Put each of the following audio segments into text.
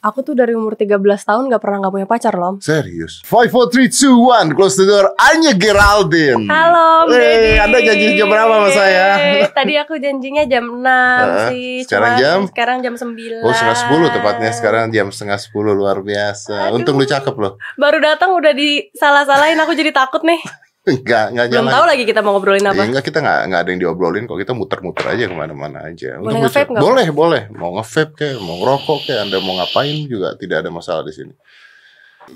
Aku tuh dari umur 13 tahun gak pernah gak punya pacar loh. Serius? 5, 4, 3, 2, 1 Close the door Anya Geraldine Halo, Om Hey. Anda janji jam berapa sama saya? Tadi aku janjinya jam 6 Ah, sih. sekarang Cuman jam? Sekarang jam 9. Oh setengah 10 tepatnya Sekarang jam setengah 10 Luar biasa Aduh. Untung lu cakep loh Baru datang udah disalah-salahin aku jadi takut nih. Enggak, enggak Belum tahu lagi kita mau ngobrolin Ya, apa. enggak kita enggak, enggak ada yang diobrolin kok kita muter-muter aja ke mana-mana aja. Boleh nge-vape? Boleh, boleh. Mau nge-vape kayak, mau ngerokok kayak, anda mau ngapain juga tidak ada masalah di sini.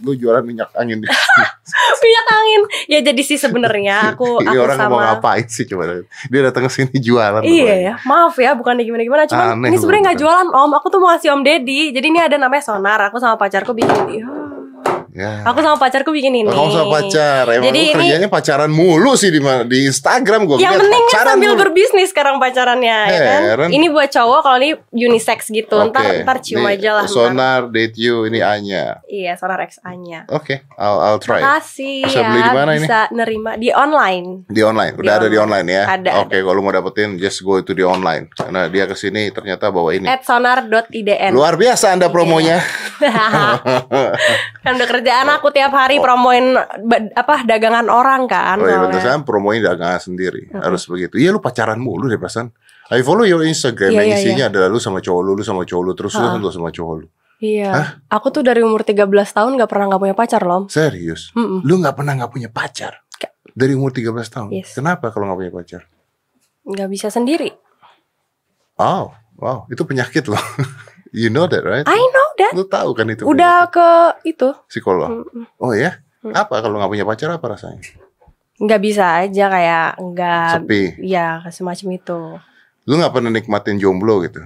Lu jualan minyak angin di sini. Minyak angin. Ya jadi sih sebenarnya aku Ini aku orang sama mau ngapain sih coba? Dia datang ke sini jualan. Iya ya, maaf ya, bukan gimana-gimana. Cuman Aneh ini sebenarnya nggak jualan om. Aku tuh mau ngasih om Deddy. Jadi ini ada namanya sonar. Aku sama pacarku bikin. Iya. Ya. Aku sama pacarku bikin ini. Oh, kamu sama pacar. Emang Jadi ini- kerjanya pacaran mulu sih di mana- di Instagram gua Yang penting kan sambil mulu. berbisnis sekarang pacarannya ya kan. Ini buat cowok kalau ini unisex gitu. Ntar Oke. ntar cium Nih, aja lah. ntar. Sonar, date you, ini Anya. Iya, sonar XA-nya. Oke, I'll, I'll try. Makasih Bisa ya. beli di mana ini? bisa nerima di online. Di online, Di udah ada di online. online ya. Ada, Oke, kalau mau dapetin just go itu di online. Karena dia ke sini ternyata bawa ini. At sonar.idn. Luar biasa Anda promonya. kan udah kerjaan aku tiap hari promoin ba- apa dagangan orang kan. Oh iya saya promoin dagangan sendiri. Harus begitu. Iya lu pacaran mulu deh perasaan. I follow your Instagram Iya, yang iya, isinya adalah lu sama cowok lu, lu sama cowok lu, terus Ha-ha. lu sama cowok lu. Iya. Aku tuh dari umur 13 tahun gak pernah gak punya pacar loh. Serius? Mm-mm. Lu nggak pernah nggak punya pacar? Dari umur 13 tahun. Yes. Kenapa kalau nggak punya pacar? Gak bisa sendiri. Oh, wow, itu penyakit loh. you know that, right? I know that. Lu tahu kan itu Udah penyakit. ke itu. psikolog. Mm-mm. Oh ya? Mm. Apa kalau nggak punya pacar apa rasanya? Nggak bisa aja kayak nggak. Sepi. Ya semacam itu. Lu nggak pernah nikmatin jomblo gitu?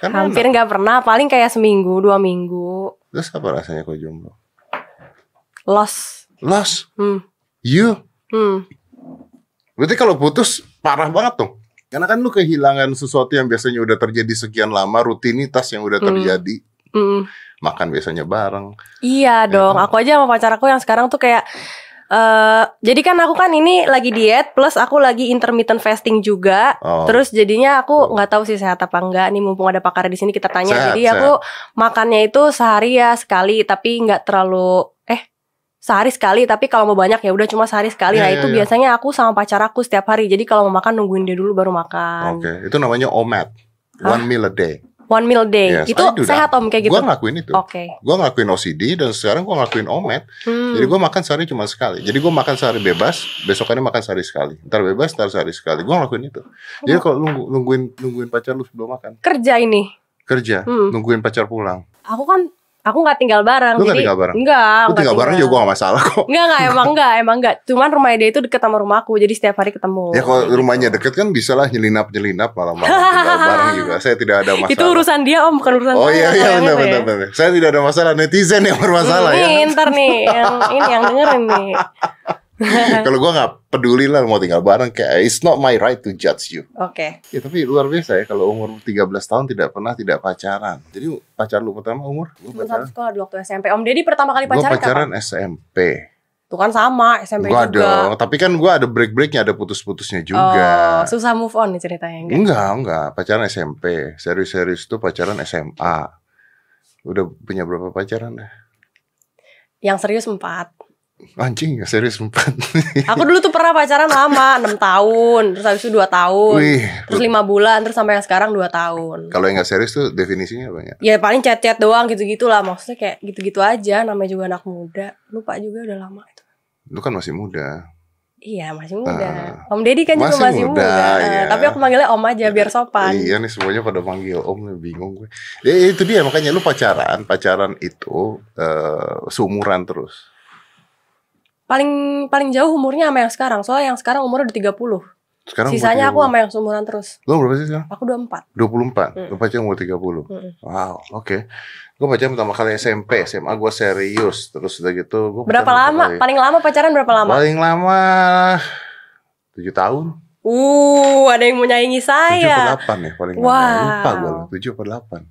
Kan Hampir nggak pernah. Paling kayak seminggu dua minggu. Terus apa rasanya kalau jomblo? Lost. Lost. Hmm. You. Hmm. Berarti kalau putus parah banget tuh. Karena kan lu kehilangan sesuatu yang biasanya udah terjadi sekian lama, rutinitas yang udah Hmm. terjadi. Mm. Makan biasanya bareng. Iya dong. Aku aja sama pacar aku yang sekarang tuh kayak. eh jadi kan aku kan ini lagi diet plus aku lagi intermittent fasting juga. Oh. Terus jadinya aku nggak tahu sih sehat apa enggak nih mumpung ada pakar di sini kita tanya. Sehat, Jadi aku makannya itu sehari ya sekali tapi nggak terlalu eh sehari sekali tapi kalau mau banyak ya udah cuma sehari sekali. Iya, nah iya, itu iya. biasanya aku sama pacar aku setiap hari. Jadi kalau mau makan nungguin dia dulu baru makan. Oke, itu namanya OMAD. One meal a day. One meal day. Yes, itu sehat om kayak gitu. Gua ngelakuin itu. Oke. Gua ngelakuin OCD dan sekarang gua ngelakuin OMAD. Hmm. Jadi gua makan sehari cuma sekali. Jadi gua makan sehari bebas, besokannya makan sehari sekali. Ntar bebas, ntar sehari sekali. Gua ngelakuin itu. Jadi kalau lu nungguin nungguin pacar lu sebelum makan, Kerja ini. kerja, Hmm. nungguin pacar pulang. Aku kan aku nggak tinggal bareng. Lu nggak jadi, tinggal bareng? Enggak. Lu tinggal bareng juga gak masalah kok. Enggak enggak emang enggak emang enggak. Cuman rumahnya dia itu deket sama rumahku jadi setiap hari ketemu. Ya kalau rumahnya deket kan bisa lah nyelinap-nyelinap malam-malam tinggal bareng juga. Saya tidak ada masalah. Itu urusan dia om bukan urusan Oh saya. iya iya yang benar itu benar ya. benar. Saya tidak ada masalah netizen yang bermasalah Hmm, ya. Nih ntar nih yang ini yang dengerin nih. Kalau gua nggak peduli lah mau tinggal bareng kayak it's not my right to judge you. Oke. Ya tapi luar biasa ya kalau umur 13 tahun tidak pernah tidak pacaran. Jadi pacar lu pertama umur? Cuma pacaran. sekolah di waktu SMP. Om Deddy pertama kali pacaran, pacaran kapan? SMP. Tuh kan sama SMP Gua juga. dong, tapi kan gua ada break-breaknya, ada putus-putusnya juga. Oh, susah move on nih ceritanya enggak? Enggak, enggak. Pacaran SMP. Serius-serius tuh pacaran SMA. Udah punya berapa pacaran dah? Yang serius empat. Anjing, ya serius empat. Aku dulu tuh pernah pacaran lama 6 tahun, terus habis itu 2 tahun, Wih, terus lima bulan, terus sampai yang sekarang 2 tahun. kalau yang nggak serius tuh definisinya apa ya? Ya paling chat-chat doang gitu-gitu lah Maksudnya kayak gitu-gitu aja Namanya juga anak muda Lupa juga udah lama itu Lu kan masih muda. Iya masih muda Ah. Om Deddy kan juga Masih masih muda, muda, iya. Tapi aku manggilnya om aja biar sopan Iya nih semuanya pada manggil om bingung gue. Ya itu dia makanya lu pacaran, pacaran itu eh seumuran terus. Paling paling jauh umurnya sama yang sekarang Soalnya yang sekarang umurnya udah 30 Sekarang Sisanya aku 30. sama yang seumuran terus umur berapa sih sekarang? Aku 24 24. Hmm. Lu pacaran umur 30. Mm-mm. Wow, oke. Gue pacaran pertama kali SMP, SMA gue serius. Terus udah gitu gue Berapa lama? Paling lama pacaran berapa lama? Paling lama 7 tahun. Uh ada yang mau nyaingi 7 saya atau 8 ya paling Wow. lama. Lupa gue 7 atau 8.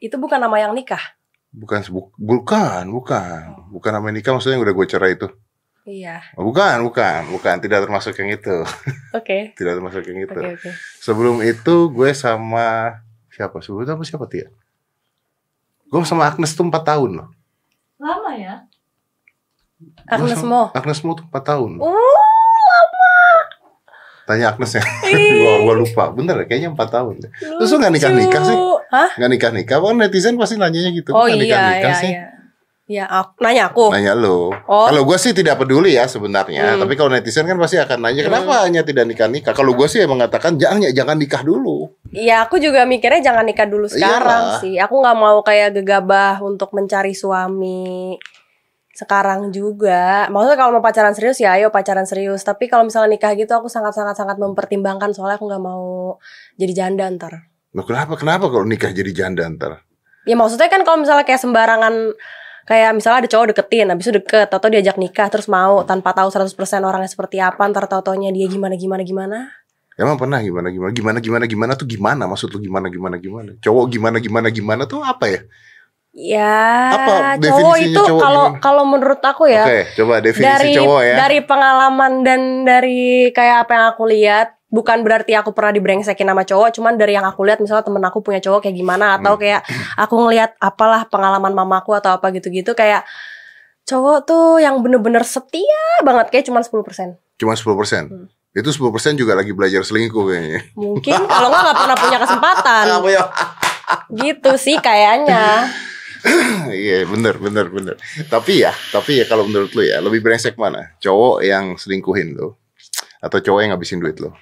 Itu bukan nama yang nikah Bukan, bu- bukan, bukan. Bukan nama nikah maksudnya yang udah gue cerai itu. Iya Oh, bukan, bukan, bukan. Tidak termasuk yang itu. Oke Tidak termasuk yang itu. Oke oke Sebelum itu gue sama siapa? Sebelum itu apa siapa Tia? Gue sama Agnes tuh 4 tahun loh. Lama ya? Agnes sama- Mo. Agnes Mo tuh 4 tahun. Uh. Tanya Agnes ya. Gua, gua lupa. Bener ya, kayaknya 4 tahun. deh. Terus lu nggak nikah-nikah sih? Lucu. Hah? Nggak nikah-nikah. Kan netizen pasti nanyanya gitu. Oh Nggak iya, nikah-nikah iya, sih? iya. Ya, aku, nanya aku. Nanya lo. Oh. Kalau gue sih tidak peduli ya sebenarnya. Hmm. Tapi kalau netizen kan pasti akan nanya kenapa hanya tidak nikah nikah. Kalau gue sih mengatakan jangan ya jangan nikah dulu. Iya, aku juga mikirnya jangan nikah dulu sekarang Iyalah. sih. Aku nggak mau kayak gegabah untuk mencari suami sekarang juga. Maksudnya kalau mau pacaran serius ya ayo pacaran serius. Tapi kalau misalnya nikah gitu aku sangat sangat sangat mempertimbangkan soalnya aku nggak mau jadi janda ntar. Loh kenapa kenapa kalau nikah jadi janda ntar? Ya maksudnya kan kalau misalnya kayak sembarangan kayak misalnya ada cowok deketin, habis itu deket, atau diajak nikah terus mau tanpa tahu 100% orangnya seperti apa, ntar tau-taunya dia gimana gimana gimana. Emang pernah gimana gimana gimana gimana gimana tuh gimana maksud lu gimana gimana gimana? Cowok gimana gimana gimana tuh apa ya? Ya, Apa cowok itu kalau kalau menurut aku ya Oke, coba definisi dari cowok ya. dari pengalaman dan dari kayak apa yang aku lihat bukan berarti aku pernah dibrengsekin sama cowok cuman dari yang aku lihat misalnya temen aku punya cowok kayak gimana atau Hmm. kayak aku ngelihat apalah pengalaman mamaku atau apa gitu-gitu kayak cowok tuh yang bener-bener setia banget kayak cuman 10% Cuma 10%. Hmm. Itu 10% juga lagi belajar selingkuh kayaknya. mungkin kalau nggak nggak pernah punya kesempatan ya? gitu sih kayaknya Iya bener bener bener. Tapi ya, tapi ya kalau menurut lu ya lebih brengsek mana? Cowok yang selingkuhin lu atau cowok yang ngabisin duit lu?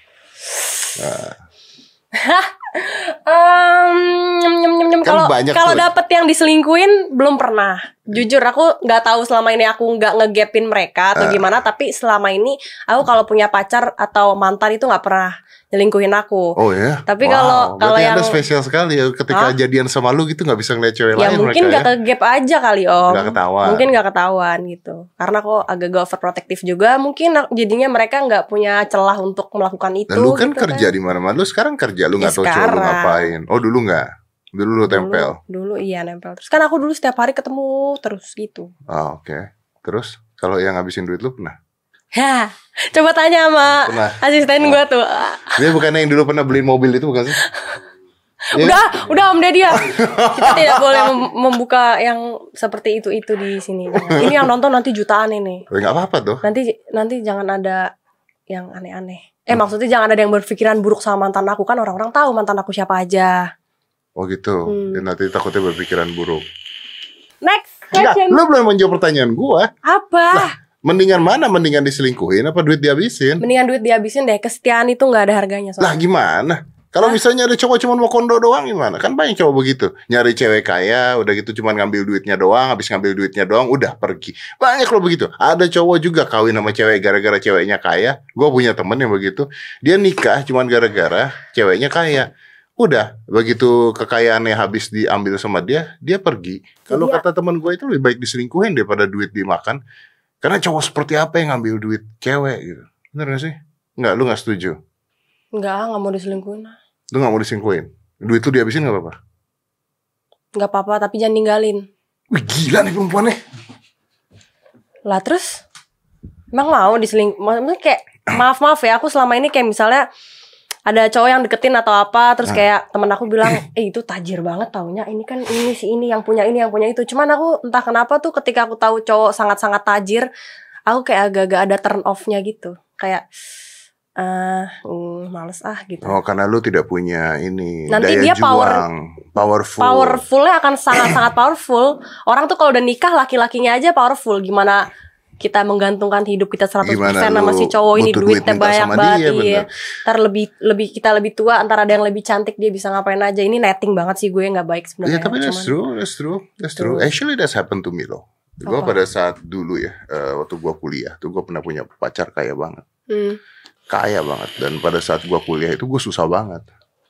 Nyem, nyem, nyem, nyem. Kan Kalau kalau dapet yang diselingkuhin belum pernah. Jujur aku nggak tahu selama ini aku nggak ngegapin mereka atau Ah. gimana. Tapi selama ini aku kalau punya pacar atau mantan itu nggak pernah nyelingkuhin aku. Oh ya. Tapi Wow, kalau- berarti kalau yang- spesial sekali ya ketika Hah? jadian sama lu gitu nggak bisa ngeliat cewek ya lain mungkin mereka nggak ya. kegap aja kali om. Nggak ketahuan. Mungkin nggak ketahuan gitu. Karena aku agak overprotective juga. Mungkin jadinya mereka nggak punya celah untuk melakukan itu. Nah, lu kan gitu kerja di mana-mana. Lu sekarang kerja, lu Ya, nggak tahu cowok lu ngapain. Oh dulu nggak? Dulu lu tempel. Dulu, dulu iya nempel. Terus kan aku dulu setiap hari ketemu terus gitu. Oh, Oke. Terus kalau yang ngabisin duit lu pernah? Hah, coba tanya sama Pernah. asisten gua tuh. Dia bukannya yang dulu pernah beliin mobil itu bukan sih? Iya. Udah, udah Om Deddy ya. Kita tidak boleh mem- membuka yang seperti itu itu di sini. Ini yang nonton nanti jutaan ini. Oh, nggak apa-apa tuh. Nanti nanti jangan ada yang aneh-aneh. Eh maksudnya jangan ada yang berpikiran buruk sama mantan aku kan orang-orang tahu mantan aku siapa aja. Oh gitu. Hmm. Dan nanti takutnya berpikiran buruk. Next Enggak, question. lu belum menjawab pertanyaan gua. Apa? Mendingan mana? Mendingan diselingkuhin apa duit dihabisin? Mendingan duit dihabisin deh. Kesetiaan itu nggak ada harganya Lah soalnya. gimana? Kalau misalnya ada cowok cuma mau kondo doang gimana? Kan banyak cowok begitu. Nyari cewek kaya, udah gitu cuma ngambil duitnya doang, habis ngambil duitnya doang, udah pergi. Banyak loh begitu. Ada cowok juga kawin sama cewek gara-gara ceweknya kaya. Gue punya temen yang begitu. Dia nikah cuma gara-gara ceweknya kaya. Udah, begitu kekayaannya habis diambil sama dia, dia pergi. Kalau Iya. kata teman gue itu lebih baik diselingkuhin daripada duit dimakan. Karena cowok seperti apa yang ngambil duit cewek gitu. Bener gak sih? Enggak, lu gak setuju? Enggak, nggak mau diselingkuhin. Lu gak mau diselingkuhin? Duit lu dihabisin gak apa-apa? Nggak apa-apa, tapi jangan ninggalin. Wih gila nih perempuannya. Lah terus emang mau diseling maksudnya kayak maaf maaf ya aku selama ini kayak misalnya ada cowok yang deketin atau apa terus Nah. kayak temen aku bilang eh itu tajir banget taunya ini kan ini si ini yang punya ini yang punya itu. Cuman aku entah kenapa tuh ketika aku tahu cowok sangat sangat tajir aku kayak agak-agak ada turn off-nya gitu. Kayak eh mm, males ah gitu. Oh karena lu tidak punya ini Nanti daya dia power- juang, powerful. powerfulnya akan sangat sangat powerful. Orang tuh kalau udah nikah laki-lakinya aja powerful. Gimana kita menggantungkan hidup kita 100% Gimana sama si cowok ini duitnya duit minta banyak banget dia, iya. bener. Ntar lebih lebih kita lebih tua antara ada yang lebih cantik dia bisa ngapain aja. Ini netting banget sih gue nggak baik sebenarnya. Iya tapi that's true, that's true, that's true. True. Actually that's happened to me loh. Gue pada saat dulu ya, eh, waktu gua kuliah, tuh gue pernah punya pacar kaya banget, Hmm. kaya banget. Dan pada saat gua kuliah itu gue susah banget.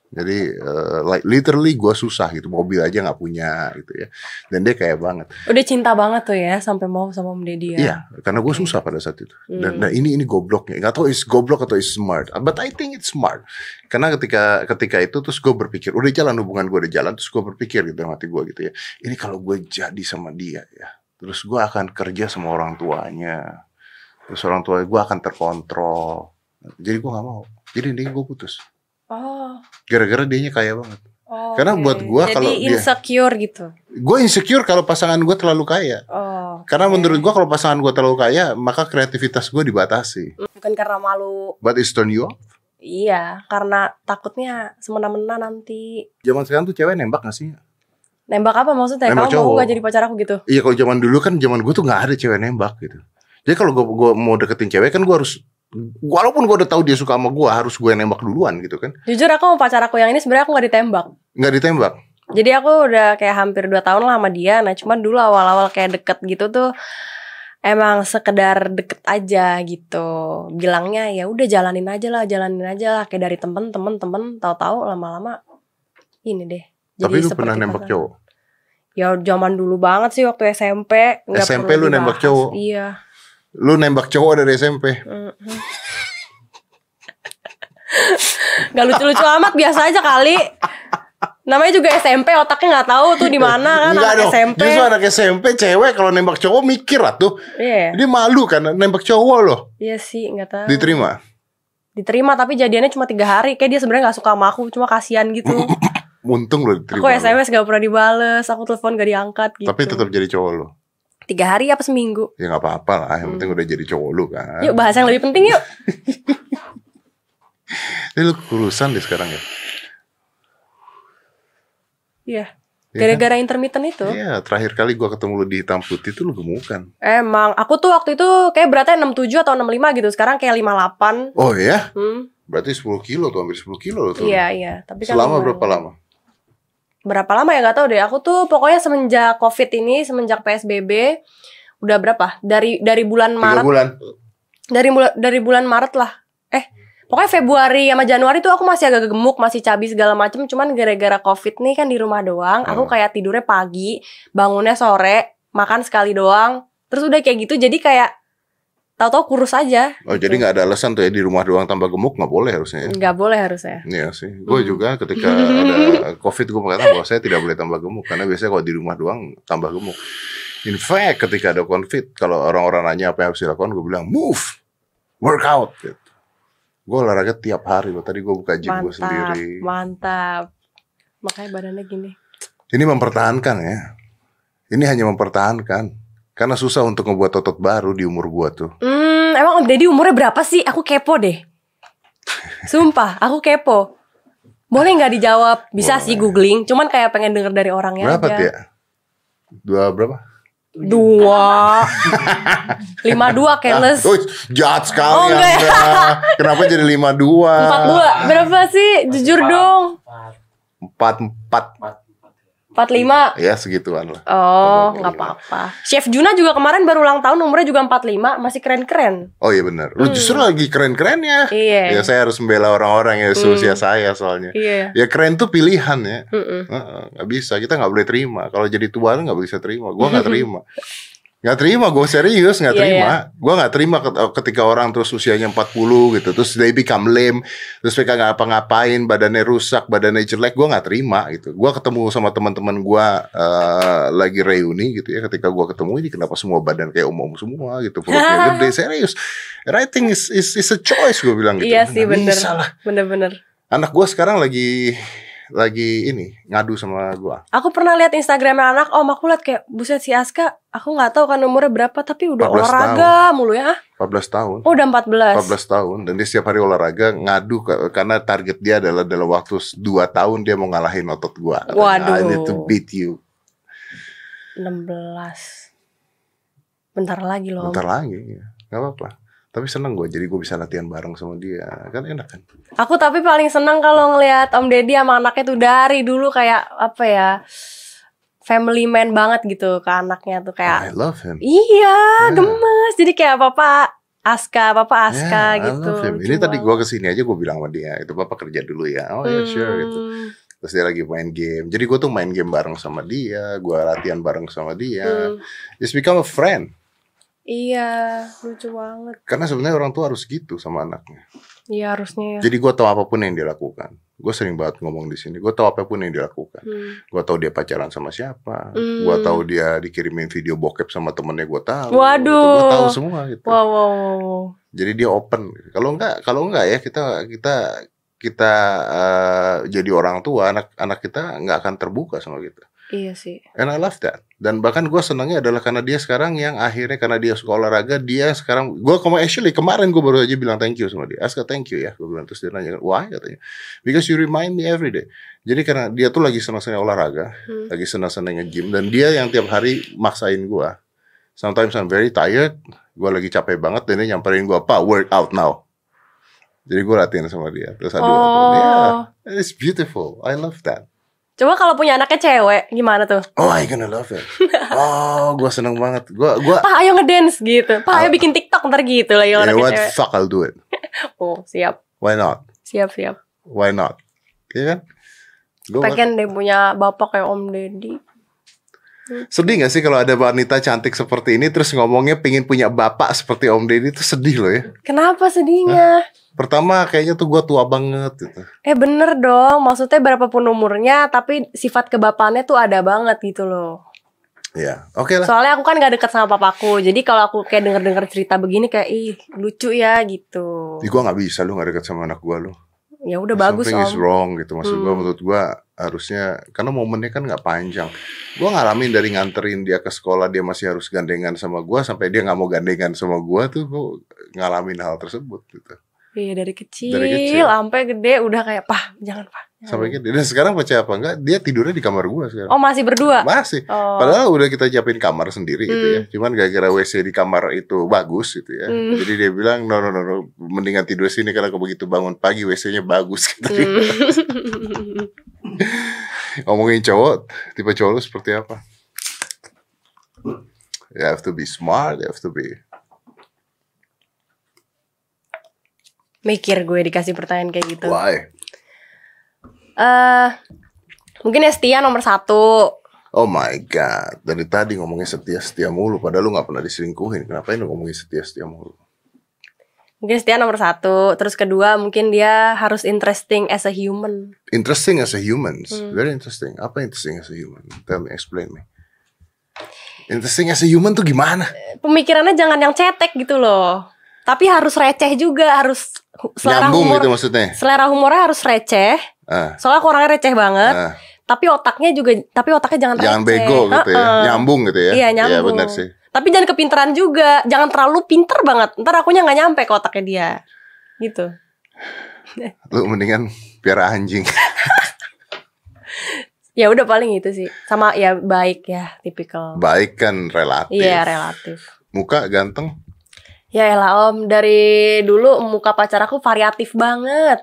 Jadi eh, like literally gue susah gitu, mobil aja nggak punya gitu ya. Dan dia kaya banget. Udah cinta banget tuh ya sampai mau sama Om Deddy ya. Iya, karena gue susah pada saat itu. Dan Hmm. nah ini ini gobloknya. Gak tahu is goblok atau is smart. But I think it's smart. Karena ketika ketika itu terus gue berpikir, udah jalan hubungan gue udah jalan, terus gue berpikir gitu dalam hati gue gitu ya. Ini kalau gue jadi sama dia ya, terus gue akan kerja sama orang tuanya. Terus orang tua gue akan terkontrol. Jadi gue gak mau. Jadi ini gue putus. Oh. Gara-gara dianya kaya banget. Oh, Karena oke. buat gua kalau dia- insecure gitu. Gue insecure kalau pasangan gue terlalu kaya. Oh. Karena oke. menurut gue kalau pasangan gue terlalu kaya, maka kreativitas gue dibatasi. bukan karena malu. But it's turn you off. Iya, karena takutnya semena-mena nanti. Zaman sekarang tuh cewek nembak gak sih? Nembak apa maksudnya? Nembak Kamu mau cowok. gak jadi pacar aku gitu? Iya kalau zaman dulu kan zaman gue tuh nggak ada cewek nembak gitu. Jadi kalau gue gua mau deketin cewek kan gue harus walaupun gue udah tahu dia suka sama gue harus gue yang nembak duluan gitu kan. Jujur aku mau pacar aku yang ini sebenarnya aku gak ditembak. Nggak ditembak. Jadi aku udah kayak hampir 2 tahun lah sama dia. Nah cuman dulu awal-awal kayak deket gitu tuh emang sekedar deket aja gitu. Bilangnya ya udah jalanin aja lah, jalanin aja lah. Kayak dari temen, temen, temen. Tahu-tahu lama-lama ini deh. Tapi lu pernah nembak pasangan. cowok. Ya zaman dulu banget sih waktu SMP. Nggak SMP lu nembak cowok? Iya. Lu nembak cowok dari SMP. Mhm. Gak lucu-lucu amat biasa aja kali. Namanya juga SMP otaknya nggak tahu tuh di mana kan Enggak anak dong. SMP. Justru anak SMP cewek kalau nembak cowok mikir lah tuh. Iya. Dia malu kan nembak cowok loh. Iya sih nggak tahu. Diterima. Diterima tapi jadiannya cuma tiga hari. Kayak dia sebenarnya nggak suka sama aku, cuma kasihan gitu. Untung loh diterima. aku lo. SMS gak pernah dibales, aku telepon gak diangkat gitu. Tapi tetap jadi cowok lo. Tiga hari apa seminggu? Ya nggak apa-apa lah. Yang penting udah jadi cowok lu kan. Hmm. Yuk bahas yang lebih penting yuk. Ini lu kurusan deh sekarang ya. Iya. Iya kan? Gara-gara intermittent itu. Iya, terakhir kali gua ketemu lu di hitam putih itu lu gemukan. Emang aku tuh waktu itu kayak beratnya 67 atau 65 gitu. Sekarang kayak 58. Oh ya? Hmm. Berarti 10 kilo tuh, hampir 10 kilo lo tuh. Iya, iya. Tapi kan Selama lumayan. berapa lama? Berapa lama ya nggak tahu deh. Aku tuh pokoknya semenjak Covid ini, semenjak PSBB udah berapa? Dari dari bulan Tiga Maret. bulan. Dari bulan dari bulan Maret lah. Eh, pokoknya Februari sama Januari tuh aku masih agak gemuk, masih cabi segala macem. Cuman gara-gara Covid nih kan di rumah doang, aku Hmm. kayak tidurnya pagi, bangunnya sore, makan sekali doang. Terus udah kayak gitu jadi kayak tahu-tahu kurus aja. Oh, jadi nggak ada alasan tuh ya di rumah doang tambah gemuk nggak boleh harusnya ya. Nggak boleh harusnya. Iya sih, gue Hmm. juga ketika ada covid gue mengatakan bahwa saya tidak boleh tambah gemuk karena biasanya kalau di rumah doang tambah gemuk. In fact, ketika ada covid, kalau orang-orang nanya apa yang harus dilakukan, gue bilang move, workout. Gitu. Gue olahraga tiap hari loh. Tadi gue buka gym gue sendiri. mantap. Makanya badannya gini. Ini mempertahankan ya. Ini hanya mempertahankan. Karena susah untuk ngebuat otot baru di umur gue tuh. Hmm, emang Om Deddy umurnya berapa sih? Aku kepo deh. Sumpah, aku kepo. Boleh nggak dijawab? Bisa Boleh. sih googling, cuman kayak pengen denger dari orangnya Berapa aja. ya? Dua berapa? Dua. Lima dua careless. Ah, oh, jahat sekali Oh, enggak ya? Anda. Kenapa jadi lima dua? Empat dua. Berapa sih? Jujur dong. Empat empat. Empat lima. Ya segituan lah. Oh, nggak apa-apa. Chef Juna juga kemarin baru ulang tahun, umurnya juga 45, masih keren-keren. Oh iya benar. Lu justru lagi keren-kerennya. Hmm. Iya. Ya saya harus membela orang-orang yang seusia saya soalnya. Iya. Ya keren tuh pilihan ya. Mm-mm. Heeh, nggak bisa kita nggak boleh terima. Kalau jadi tua nggak bisa terima. Gua nggak terima. Nggak terima, gue serius nggak Iya, terima. Gua nggak terima ket- ketika orang terus usianya 40 gitu, terus they become lame, terus mereka nggak apa-ngapain, badannya rusak, badannya jelek, gua nggak terima gitu. Gua ketemu sama teman-teman gua eh, lagi reuni gitu ya, ketika gua ketemu ini kenapa semua badan kayak om-om semua gitu, perutnya gede, serius. Writing is, is, is a choice gue bilang gitu. Iya sih bener. Bener-bener. Anak gua sekarang lagi lagi ini ngadu sama gua. Aku pernah lihat Instagramnya anak Om, aku lihat kayak buset si Aska, aku nggak tahu kan umurnya berapa tapi udah 14 olahraga mulu ya. 14 tahun. Oh, udah 14. 14 tahun dan dia setiap hari olahraga ngadu karena target dia adalah dalam waktu 2 tahun dia mau ngalahin otot gua. Katanya, Waduh. I need to beat you. 16. Bentar lagi loh. Bentar lagi. ya. Gak apa-apa. Tapi seneng gue jadi gue bisa latihan bareng sama dia. Kan enak kan? Aku tapi paling seneng kalau ngelihat Om Deddy sama anaknya tuh dari dulu kayak apa ya? Family man banget gitu ke anaknya tuh I kayak love him. iya, Yeah. gemes. Jadi kayak Papa Aska, Papa Aska Yeah, I gitu. Ini Lucu tadi gue ke sini aja gue bilang sama dia, itu papa kerja dulu ya. Oh ya sure gitu. Hmm, Terus dia lagi main game. Jadi gue tuh main game bareng sama dia, gue latihan bareng sama dia. hmm. Just become a friend. Iya, lucu banget. Karena sebenarnya orang tua harus gitu sama anaknya. Iya harusnya ya. Jadi gue tahu apa pun yang dia lakukan. Gue sering banget ngomong di sini. Gue tahu apa pun yang dia lakukan. Hmm. Gue tahu dia pacaran sama siapa. Hmm. Gue tahu dia dikirimin video bokep sama temennya. Gue tahu. Waduh. Gue tahu semua gitu. Wow, wow, wow. Jadi dia open. Kalau enggak, kalau enggak ya kita kita kita eh, jadi orang tua, anak-anak kita nggak akan terbuka sama kita. Iya sih. And I love that. Dan bahkan gue senangnya adalah karena dia sekarang yang akhirnya karena dia suka olahraga, dia sekarang gue kemarin actually kemarin gue baru aja bilang thank you sama dia. Aska thank you ya. Gue bilang terus dia nanya, why katanya? Because you remind me every day. Jadi karena dia tuh lagi senang-senang olahraga, Hmm. lagi senang-senang nge-gym dan dia yang tiap hari maksain gue. Sometimes I'm very tired, gue lagi capek banget dan dia nyamperin gue, Pak, work out now. Jadi gue latihan sama dia. Terus aduh, Oh. yeah, it's beautiful. I love that. Coba kalau punya anaknya cewek, gimana tuh? Oh, I gonna love it. Oh, gue seneng banget. Gue, gue, Pak ayo ngedance gitu. Pak ayo bikin TikTok ntar gitu lah anaknya what? cewek. Fuck, I'll do it. Oh siap, Why not? siap, siap. Why not? Iya kan? Gua Pengen deh punya bapak kayak Om Deddy. sedih gak sih kalau ada wanita cantik seperti ini terus ngomongnya pengen punya bapak seperti Om Deddy itu sedih loh ya. Kenapa sedihnya? Pertama kayaknya tuh gue tua banget gitu. Eh bener dong, maksudnya berapapun umurnya, tapi sifat kebapaannya tuh ada banget gitu loh. Ya, oke lah. Soalnya aku kan gak deket sama papaku, jadi kalau aku kayak denger-denger cerita begini kayak ih lucu ya gitu. Ih, gue gak bisa lu gak deket sama anak gue lu. Ya udah bagus Something is om. wrong gitu. Maksud gue Hmm. menurut gue harusnya karena momennya kan nggak panjang. Gue ngalamin dari nganterin dia ke sekolah dia masih harus gandengan sama gue sampai dia nggak mau gandengan sama gue tuh gue ngalamin hal tersebut gitu. Iya dari kecil, Dari kecil. sampai gede udah kayak pah jangan pah. jangan." Sampai gitu. Dan sekarang percaya apa enggak dia tidurnya di kamar gue sekarang. Oh masih berdua. Masih. Oh. Padahal udah kita siapin kamar sendiri gitu Hmm. ya. Cuman gara-gara WC di kamar itu bagus gitu ya. Hmm. Jadi dia bilang no no no, no. mendingan tidur sini karena kalau begitu bangun pagi WC-nya bagus gitu. Hmm. Ngomongin cowok, tipe cowok lu seperti apa? You have to be smart, you have to be Mikir gue dikasih pertanyaan kayak gitu. why? Eh, mungkin ya setia nomor satu. Oh my god, dari tadi ngomongin setia-setia mulu padahal lu gak pernah diselingkuhin. Kenapa lu ngomongin setia-setia mulu? Mungkin setia nomor satu. Terus kedua mungkin dia harus interesting as a human. Interesting as a human, Hmm. very interesting. Apa interesting as a human? Tell me, explain me. Interesting as a human tuh gimana? Pemikirannya jangan yang cetek gitu loh. Tapi harus receh juga, harus selera Nyambung humor. gitu maksudnya. Selera humornya harus receh. Ah, Soalnya aku orangnya receh banget. ah. Tapi otaknya juga, tapi otaknya jangan Jangan receh. bego gitu ya. Heeh. Nyambung gitu ya. Iya nyambung. benar sih. Tapi jangan kepinteran juga. Jangan terlalu pinter banget. Ntar akunya nggak nyampe ke otaknya dia. Gitu. Lu mendingan piara anjing. Ya udah paling itu sih. Sama ya baik ya, tipikal. Baik kan relatif. Iya relatif. Muka ganteng. Ya elah om, dari dulu muka pacar aku variatif banget.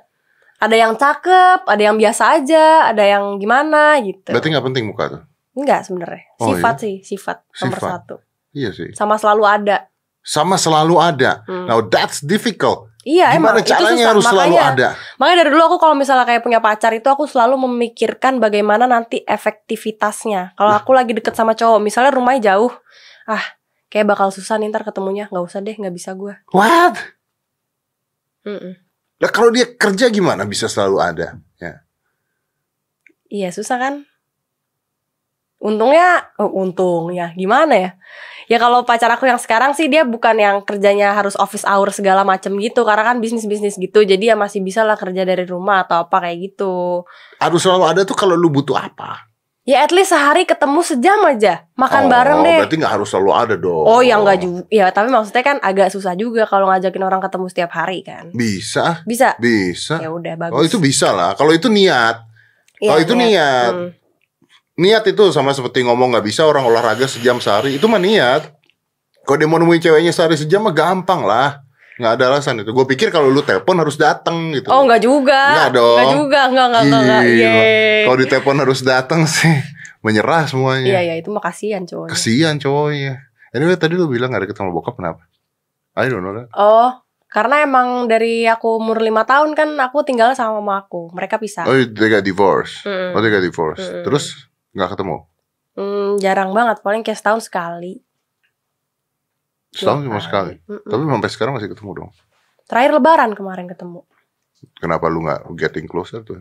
Ada yang cakep, ada yang biasa aja, ada yang gimana gitu. Berarti nggak penting muka tuh. Enggak sebenarnya. Oh, Sifat sih, sifat nomor Sifat. satu. Iya sih. Sama selalu ada. Sama selalu ada. Hmm. Now that's difficult. Iya Gimana emang caranya itu susah. harus selalu makanya, ada? makanya dari dulu aku kalau misalnya kayak punya pacar itu aku selalu memikirkan bagaimana nanti efektivitasnya. Kalau aku lagi deket sama cowok, misalnya rumahnya jauh, ah kayak bakal susah nih ntar ketemunya. Nggak usah deh, nggak bisa gue. What? Mm-mm. Lah kalau dia kerja gimana bisa selalu ada? Ya. Iya susah kan? Untungnya, oh, untungnya gimana ya? Ya kalau pacar aku yang sekarang sih dia bukan yang kerjanya harus office hour segala macem gitu karena kan bisnis bisnis gitu jadi ya masih bisa lah kerja dari rumah atau apa kayak gitu. Harus selalu ada tuh kalau lu butuh apa? Ya at least sehari ketemu sejam aja makan oh, bareng deh. Berarti nggak harus selalu ada dong. Oh ya enggak juga, ya tapi maksudnya kan agak susah juga kalau ngajakin orang ketemu setiap hari kan. Bisa, Bisa. bisa. Ya udah bagus. Oh itu bisa lah. Kalau itu niat, Iya, oh, itu niat. Hmm. niat itu sama seperti ngomong nggak bisa orang olahraga sejam sehari itu mah niat. Kalau dia mau nemuin ceweknya sehari sejam mah gampang lah. Nggak ada alasan itu. Gue pikir kalau lu telepon harus datang gitu. Oh enggak juga. Enggak dong. Enggak juga, enggak enggak enggak. enggak. Gila. Yeay. Kalau di telepon harus datang sih menyerah Iya semuanya. iya itu mah kasihan cowoknya. Kesian cowoknya. Anyway tadi lu bilang gak deket sama bokap kenapa? I don't know that. Oh, karena emang dari aku umur lima tahun kan aku tinggal sama mama aku. Mereka pisah. Oh they got divorce. Mm-mm. Oh they got divorce. Mm-mm. Terus nggak ketemu? Hmm, jarang banget, paling kayak setahun sekali. Setahun cuma kali. sekali. Mm-mm. Tapi sampai sekarang masih ketemu dong. Terakhir lebaran kemarin ketemu. Kenapa lu nggak getting closer tuh?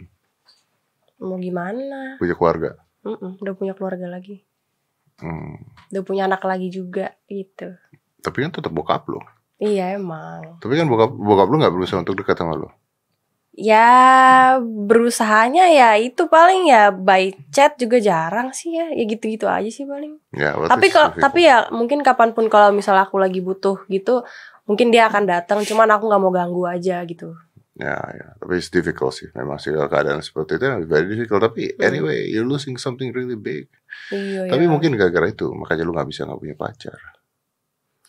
Mau gimana? Punya keluarga. Mm-mm, udah punya keluarga lagi. Hmm. Udah punya anak lagi juga gitu. Tapi kan tetap bokap lu. Iya emang. Tapi kan bokap bokap lu nggak berusaha untuk dekat sama lu. Ya berusahanya ya itu paling ya by chat juga jarang sih ya. Ya gitu-gitu aja sih paling. Ya, Tapi kalau tapi ya mungkin kapan pun kalau misalnya aku lagi butuh gitu, mungkin dia akan datang. Cuman aku nggak mau ganggu aja gitu. Ya, ya, tapi it's difficult sih. Memang sih kalau keadaan seperti itu very difficult. Tapi Hmm. anyway, you're losing something really big. Iya Tapi ya. mungkin gara-gara itu, makanya lu nggak bisa nggak punya pacar,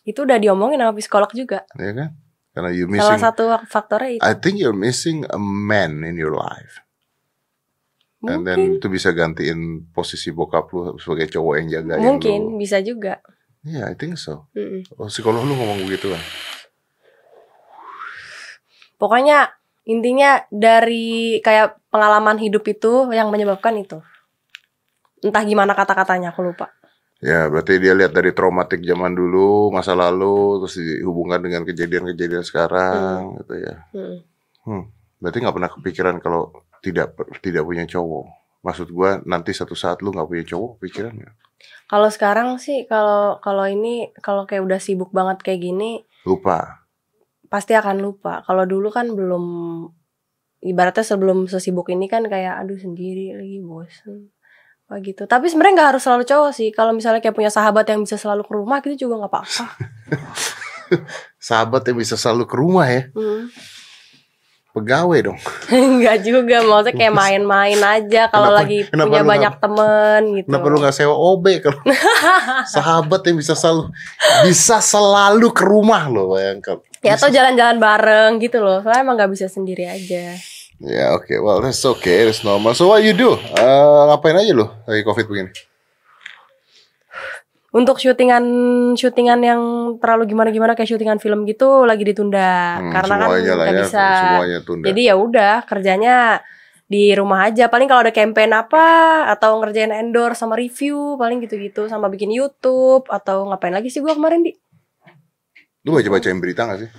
itu udah diomongin sama psikolog juga. ya kan? Karena you Salah missing. satu faktornya itu. I think you're missing a man in your life. And then Mungkin, itu bisa gantiin posisi bokap lu sebagai cowok yang jagain mungkin lu. bisa juga. Iya, I think so. Mm-mm. Oh, psikolog lu ngomong begitu kan? Pokoknya intinya dari kayak pengalaman hidup itu yang menyebabkan itu. Entah gimana kata-katanya aku lupa. Ya, berarti dia lihat dari traumatik zaman dulu, masa lalu, terus dihubungkan dengan kejadian-kejadian sekarang, gitu ya. Mm. Berarti nggak pernah kepikiran kalau tidak tidak punya cowok. Maksud gua nanti satu saat lu nggak punya cowok, pikiran nggak? Kalau sekarang sih kalau kalau ini kalau kayak udah sibuk banget kayak gini Lupa. pasti akan lupa. Kalau dulu kan belum ibaratnya sebelum sesibuk ini kan kayak aduh sendiri lagi bosen. Wah gitu. Tapi sebenarnya nggak harus selalu cowok sih. Kalau misalnya kayak punya sahabat yang bisa selalu ke rumah gitu juga nggak apa-apa. Sahabat yang bisa selalu ke rumah ya, Hmm. pegawai dong. Enggak juga, maksudnya kayak main-main aja kalau lagi kenapa punya banyak temen gitu. Kenapa lu nggak sewa OB kalau sahabat yang bisa selalu bisa selalu ke rumah lo bayangkan. Ya atau jalan-jalan bareng gitu loh. Soalnya emang nggak bisa sendiri aja. Ya oke, well that's okay, that's normal. So what you do? Eh, ngapain aja lo lagi covid begini? Untuk syutingan syutingan yang terlalu gimana-gimana kayak syutingan film gitu lagi ditunda Hmm, karena kan nggak ya, bisa. semuanya tunda. Jadi ya udah kerjanya di rumah aja. Paling kalau ada campaign apa atau ngerjain endorse sama review paling gitu-gitu sama bikin YouTube atau ngapain lagi sih gua kemarin di Lu baca bacain berita gak sih?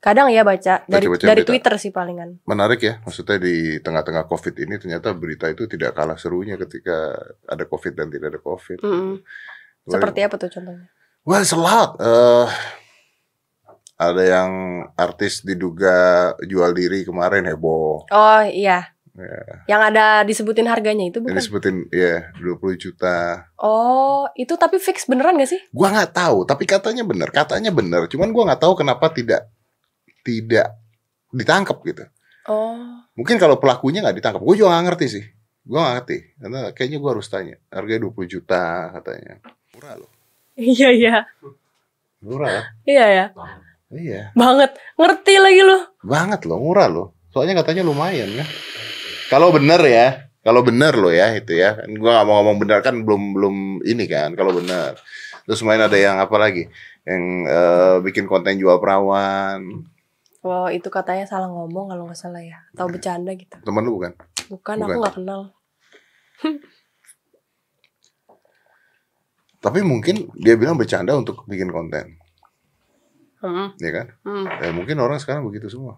Kadang ya baca dari Baca-baca dari berita. Twitter sih palingan. Menarik ya, maksudnya di tengah-tengah covid ini ternyata berita itu tidak kalah serunya ketika ada covid dan tidak ada covid. Mm-mm. Seperti apa tuh contohnya? Well, it's a lot. Eh, ada yang artis diduga jual diri kemarin heboh. Oh iya. Ya. Yang ada disebutin harganya itu bukan? sebutin ya 20 juta. Oh, itu tapi fix beneran gak sih? Gua nggak tahu, tapi katanya benar, katanya benar. Cuman gua nggak tahu kenapa tidak tidak ditangkap gitu. Oh. Mungkin kalau pelakunya nggak ditangkap, gue juga nggak ngerti sih. Gue nggak ngerti, karena kayaknya gue harus tanya. Harganya 20 juta katanya. Murah loh. Iya iya. Murah ya? Iya ya. Iya. Banget. Ngerti lagi lu. Banget loh, murah loh. Soalnya katanya lumayan ya. Kalau bener ya, kalau bener loh ya itu ya. Gue nggak mau ngomong benar kan belum belum ini kan. Kalau bener. Terus main ada yang apa lagi? Yang eh, bikin konten jual perawan. Oh, itu katanya salah ngomong kalau nggak salah ya. Atau bercanda gitu. Temen lu bukan? Bukan, Bukan. aku nggak kenal. Tapi mungkin dia bilang bercanda untuk bikin konten, Hmm. ya kan? Hmm. Ya, mungkin orang sekarang begitu semua.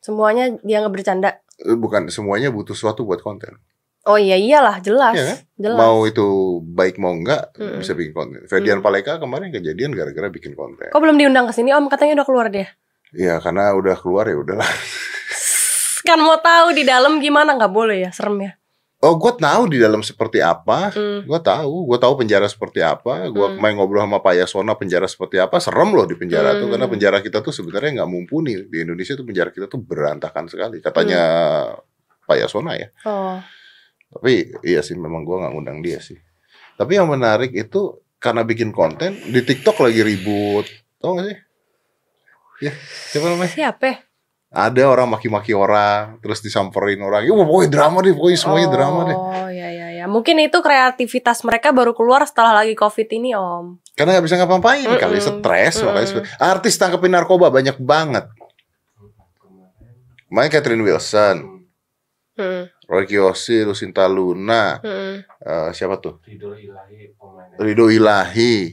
Semuanya dia nggak bercanda. Eh, Bukan semuanya butuh sesuatu buat konten. Oh iya iyalah, jelas. Iya kan? Jelas. Mau itu baik mau enggak Mm-mm. bisa bikin konten. Ferdian Mm. Paleka kemarin kejadian gara-gara bikin konten. Kok belum diundang ke sini Om? Katanya udah keluar dia. Iya karena udah keluar ya udahlah. Kan mau tahu di dalam gimana nggak boleh ya, serem ya. Oh gue tahu di dalam seperti apa. Hmm. Gue tahu, gue tahu penjara seperti apa. Gue Hmm. main ngobrol sama Pak Yasona penjara seperti apa. Serem loh di penjara tuh Hmm. karena penjara kita tuh sebenarnya nggak mumpuni di Indonesia tuh penjara kita tuh berantakan sekali. Katanya Pak Yasona ya. Oh. Tapi iya sih memang gue nggak ngundang dia sih. Tapi yang menarik itu karena bikin konten di TikTok lagi ribut, tau gak sih? Ya, siapa namanya? Siapa? ya? Ada orang maki-maki orang, terus disamperin orang. Ya, pokoknya drama deh, pokoknya semuanya oh, drama deh. Oh iya iya ya. Mungkin itu kreativitas mereka baru keluar setelah lagi Covid ini, Om. Karena nggak bisa ngapa-ngapain, Mm-mm. kali stres, Mm-mm. stres. Artis tangkepin narkoba banyak banget. Main Catherine Wilson, Hmm. Roy Kiyoshi, Lucinta Luna, Hmm. eh, siapa tuh? Ridho Ilahi pemainnya. Ridho Ilahi.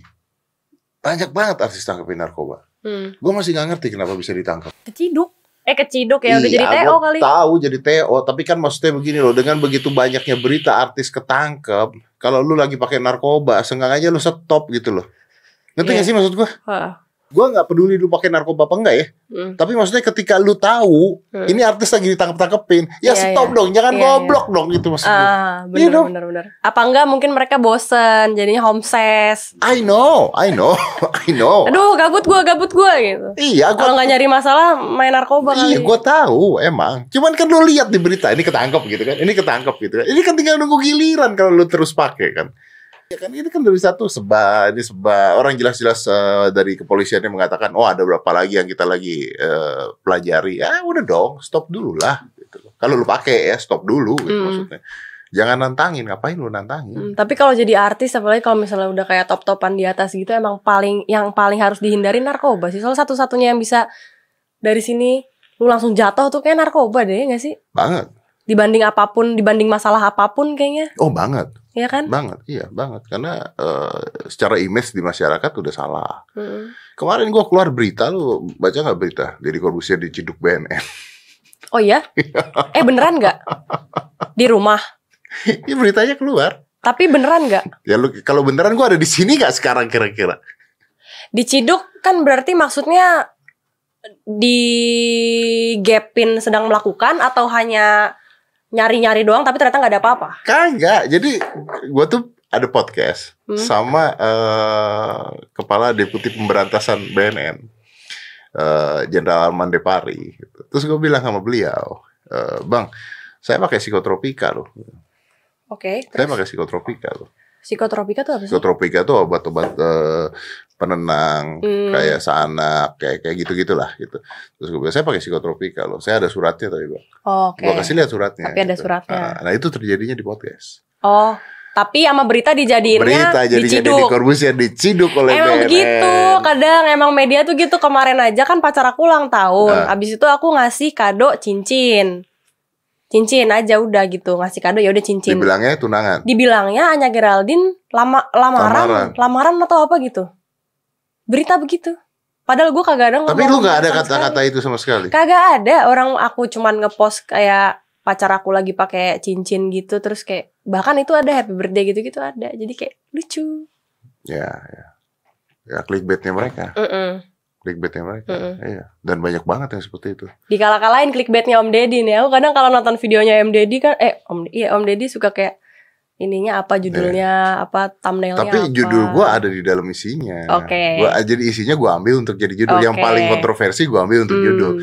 Banyak banget artis tangkepin narkoba. Hmm. Gue masih nggak ngerti kenapa bisa ditangkap. Keciduk. Eh keciduk ya udah Iya, jadi TO kali. Tahu jadi TO, tapi kan maksudnya begini loh, dengan begitu banyaknya berita artis ketangkep, kalau lu lagi pakai narkoba, aja lu stop gitu loh. Ngerti Iya. gak sih maksud gua? Wah. Gue nggak peduli lu pakai narkoba apa enggak ya. Hmm. Tapi maksudnya ketika lu tahu Hmm. ini artis lagi ditangkap-tangkepin, ya Iya, stop iya. dong, jangan Iya, goblok dong gitu maksudnya. Ah, Iya bener, dong. bener, bener. Apa enggak mungkin mereka bosen, jadinya homesick. I know, I know, I know. Aduh, gabut gua, gabut gua gitu. Iya, Kalau gua nggak nyari masalah, main narkoba. Iya, gue tahu emang. Cuman kan lu lihat di berita ini ketangkep gitu kan, ini ketangkep gitu kan. Ini kan tinggal nunggu giliran kalau lu terus pakai kan. Ya kan ini kan dari satu seba, ini seba. Orang jelas-jelas eh, dari kepolisian yang mengatakan, oh ada berapa lagi yang kita lagi eh, pelajari. Ya udah dong, stop dulu lah. Gitu. Kalau lu pakai ya stop dulu gitu Hmm. maksudnya. Jangan nantangin, ngapain lu nantangin? Hmm, tapi kalau jadi artis, apalagi kalau misalnya udah kayak top-topan di atas gitu, emang paling yang paling harus dihindari narkoba sih. Soalnya satu-satunya yang bisa dari sini lu langsung jatuh tuh kayak narkoba deh, nggak sih? Banget. Dibanding apa pun, dibanding masalah apa pun kayaknya, Oh banget, ya kan? banget, iya banget. Karena eh, secara image di masyarakat udah salah. Hmm. Kemarin gua keluar berita, lu baca nggak berita? Deddy Corbuzier diciduk BNN. Oh iya? Eh beneran nggak? Di rumah. Ini beritanya keluar. Tapi beneran nggak? Ya lu kalau beneran gua ada di sini nggak sekarang kira-kira? Diciduk kan berarti maksudnya di gapin sedang melakukan atau hanya nyari-nyari doang tapi ternyata nggak ada apa-apa. Kagak. Jadi gua tuh ada podcast Hmm. sama eh, kepala deputi pemberantasan BNN, eh, Jenderal Arman Depari. gitu. Terus gue bilang sama beliau, eh, bang, saya pakai psikotropika loh. Oke. Saya terus pakai psikotropika loh. Psikotropika tuh apa sih? Psikotropika tuh obat-obat eh, penenang, Hmm. kayak sanak, kayak kayak gitu gitulah gitu. Terus gue bilang saya pakai psikotropika loh. Saya ada suratnya tadi bang. Oke. Gue kasih lihat suratnya. Tapi ada gitu. suratnya. Nah, nah, itu terjadinya di podcast. Oh, tapi sama berita dijadiinnya Berita jadi jadi di diciduk. Diciduk oleh Emang BNN. begitu, kadang emang media tuh gitu kemarin aja kan pacar aku ulang tahun. Nah. Abis itu aku ngasih kado cincin. Cincin aja udah gitu, ngasih kado ya udah cincin. Dibilangnya tunangan. Dibilangnya Anya Geraldine lama lamaran, Lamaran. lamaran atau apa gitu. Berita begitu. Padahal gue kagak ada Tapi ngomong lu nggak ada kata-kata itu sama sekali. Kagak ada orang aku cuman ngepost kayak pacar aku lagi pakai cincin gitu terus kayak bahkan itu ada happy birthday gitu-gitu ada. Jadi kayak lucu. Ya, ya. Ya clickbaitnya mereka, Mm-mm. clickbaitnya mereka. Mm-mm. Iya. Dan banyak banget yang seperti itu. Dikala-kalain clickbaitnya Om Deddy nih. Aku kadang kalau nonton videonya Om Deddy kan eh Om iya Om Deddy suka kayak ininya apa judulnya, apa thumbnailnya Tapi apa. judul gua ada di dalam isinya. Oke. Gua jadi isinya gua ambil untuk jadi judul. Yang Oke. paling kontroversi gua ambil untuk Hmm. judul.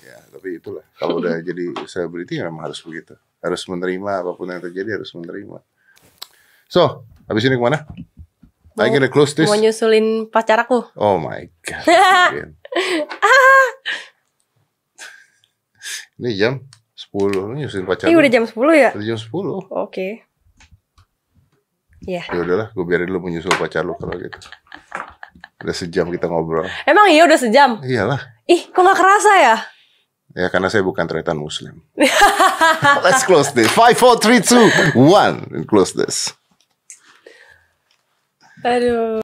Ya, tapi itulah. Kalau udah jadi selebriti ya memang harus begitu. Harus menerima apa pun yang terjadi harus menerima. So, habis ini ke mana? Mau- gonna close this. Mau nyusulin pacar aku. Oh my god. Again. Ini jam 10 Lu nyusun pacar. Lu. udah jam 10 ya? Udah jam 10. Oke. Iya. Ya udahlah, gue biarin lu menyusul pacar lu kalau gitu. Udah sejam kita ngobrol. Emang iya udah sejam? Iyalah. Ih, kok gak kerasa ya? Ya karena saya bukan tretan muslim. Let's close this. 5, 4, 3, 2, 1. And close this. Aduh.